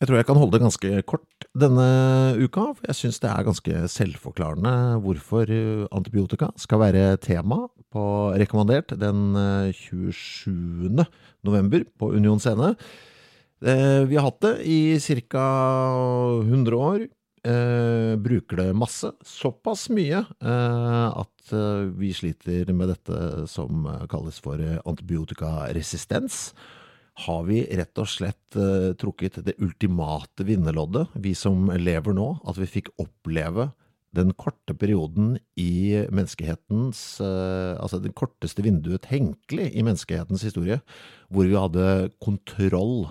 Jeg tror jeg kan holde det ganske kort denne uka, for jeg syns det er ganske selvforklarende hvorfor eh, antibiotika skal være tema på Rekommandert den 27. Eh, november på Union Scene. Eh, vi har hatt det i ca. 100 år. Bruker det masse. Såpass mye at vi sliter med dette som kalles for antibiotikaresistens har vi rett og slett uh, trukket det ultimate vinnerloddet, vi som lever nå, at vi fikk oppleve den korte perioden i menneskehetens uh, Altså det korteste vinduet tenkelig i menneskehetens historie, hvor vi hadde kontroll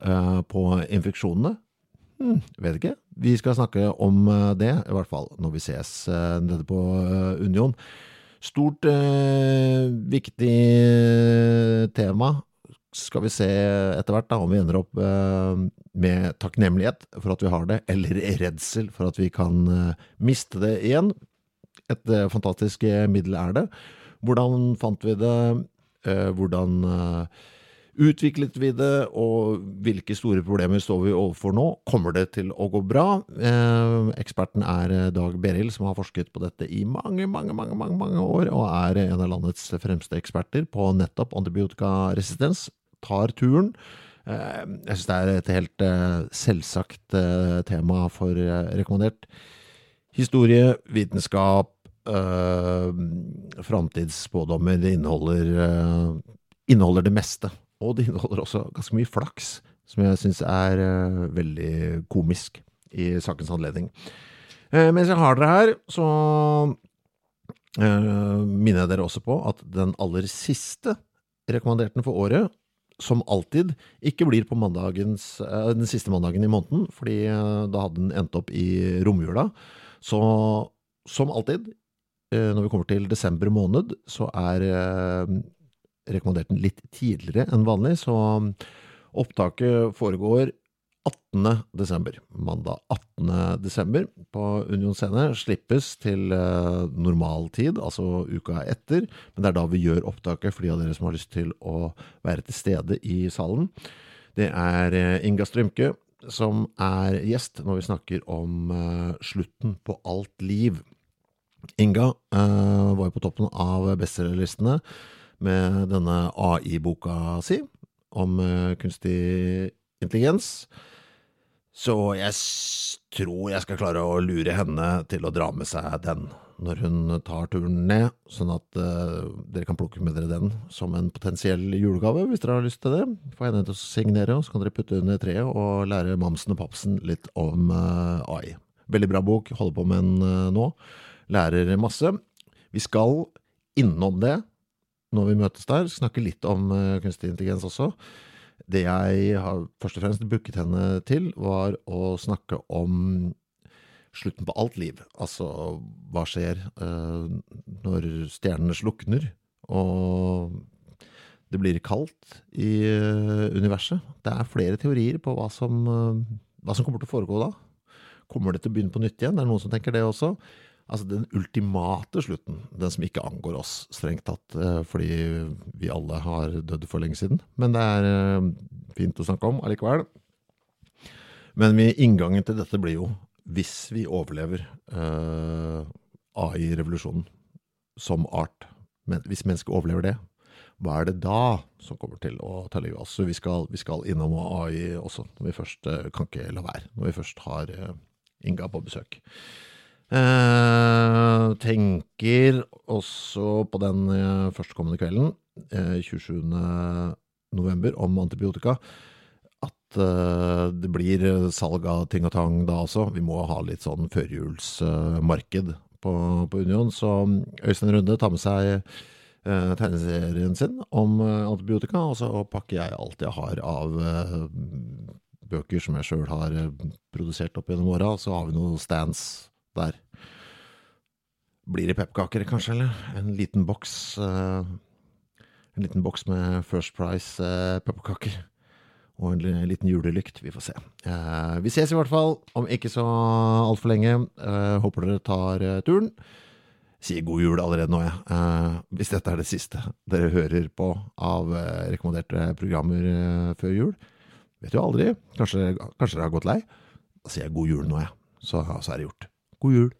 uh, på infeksjonene. Hmm, vet ikke. Vi skal snakke om det, i hvert fall når vi ses nede på Union. Stort, viktig tema skal vi se etter hvert da, om vi ender opp eh, med takknemlighet for at vi har det, eller redsel for at vi kan eh, miste det igjen. Et eh, fantastisk middel er det. Hvordan fant vi det? Hvordan utviklet vi det, og hvilke store problemer står vi overfor nå? Kommer det til å gå bra? Eksperten er Dag Berild, som har forsket på dette i mange, mange, mange, mange, mange år, og er en av landets fremste eksperter på nettopp antibiotikaresistens tar turen. Eh, jeg syns det er et helt eh, selvsagt eh, tema for rekommandert. Historie, vitenskap, framtidsspådommer. Det inneholder, inneholder det meste. Og det inneholder også ganske mye flaks, som jeg syns er veldig komisk i sakens anledning. Mens jeg har dere her, så minner jeg dere også på at den aller siste rekommanderten for året som alltid, ikke blir på mandagens, eh, den siste mandagen i måneden, fordi eh, da hadde den endt opp i romjula. Så som alltid, eh, når vi kommer til desember måned, så er rekommandert den litt tidligere enn vanlig. Så opptaket foregår 18. desember. Mandag 18. desember på Union Scene slippes til uh, normal tid, altså uka etter. Men det er da vi gjør opptaket for de av dere som har lyst til å være til stede i salen. Det er uh, Inga Strømke som er gjest når vi snakker om uh, slutten på alt liv. Inga var jo på toppen av bestselgerlistene med denne AI-boka si om kunstig intelligens. Så jeg tror jeg skal klare å lure henne til å dra med seg den når hun tar turen ned, sånn at uh, dere kan plukke med dere den som en potensiell julegave, hvis dere har lyst til det. Få henne til å signere, og så kan dere putte under treet og lære mamsen og papsen litt om uh, AI. Veldig bra bok, holder på med den uh, nå. Lærer masse. Vi skal innom det når vi møtes der, snakke litt om kunstig intelligens også. Det jeg har først og fremst booket henne til, var å snakke om slutten på alt liv. Altså hva skjer uh, når stjernene slukner og det blir kaldt i uh, universet. Det er flere teorier på hva som, uh, hva som kommer til å foregå da. Kommer det til å begynne på nytt igjen? Det er noen som tenker det også. Altså den ultimate slutten, den som ikke angår oss strengt tatt, eh, fordi vi alle har dødd for lenge siden. Men det er eh, fint å snakke om allikevel. Men inngangen til dette blir jo, hvis vi overlever uh, AI-revolusjonen som art, men hvis mennesket overlever det, hva er det da som kommer til å ta livet av oss? Vi skal, vi skal innom AI også, når vi først eh, kan ikke la være, når vi først har eh, Inga på besøk. Eh, tenker også på den eh, førstkommende kvelden, eh, 27. november, om antibiotika. At eh, det blir salg av ting og tang da også. Vi må ha litt sånn førjulsmarked på, på Union. Så Øystein Runde tar med seg eh, tegneserien sin om eh, antibiotika, og så pakker jeg alt jeg har av eh, bøker som jeg sjøl har eh, produsert opp gjennom åra, så har vi noen stands der. Blir det pepperkaker, kanskje, eller? En liten boks uh, En liten boks med First Price eh. Og en liten julelykt. Vi får se. Uh, vi ses i hvert fall om ikke så altfor lenge. Håper dere tar turen. Sier god jul allerede nå, jeg. Eh, hvis dette er det siste dere hører på av rekommenderte programmer før jul. Vet jo aldri. Kanskje, kanskje dere har gått lei. Da sier jeg god jul nå, jeg. Så, så er det gjort. God jul.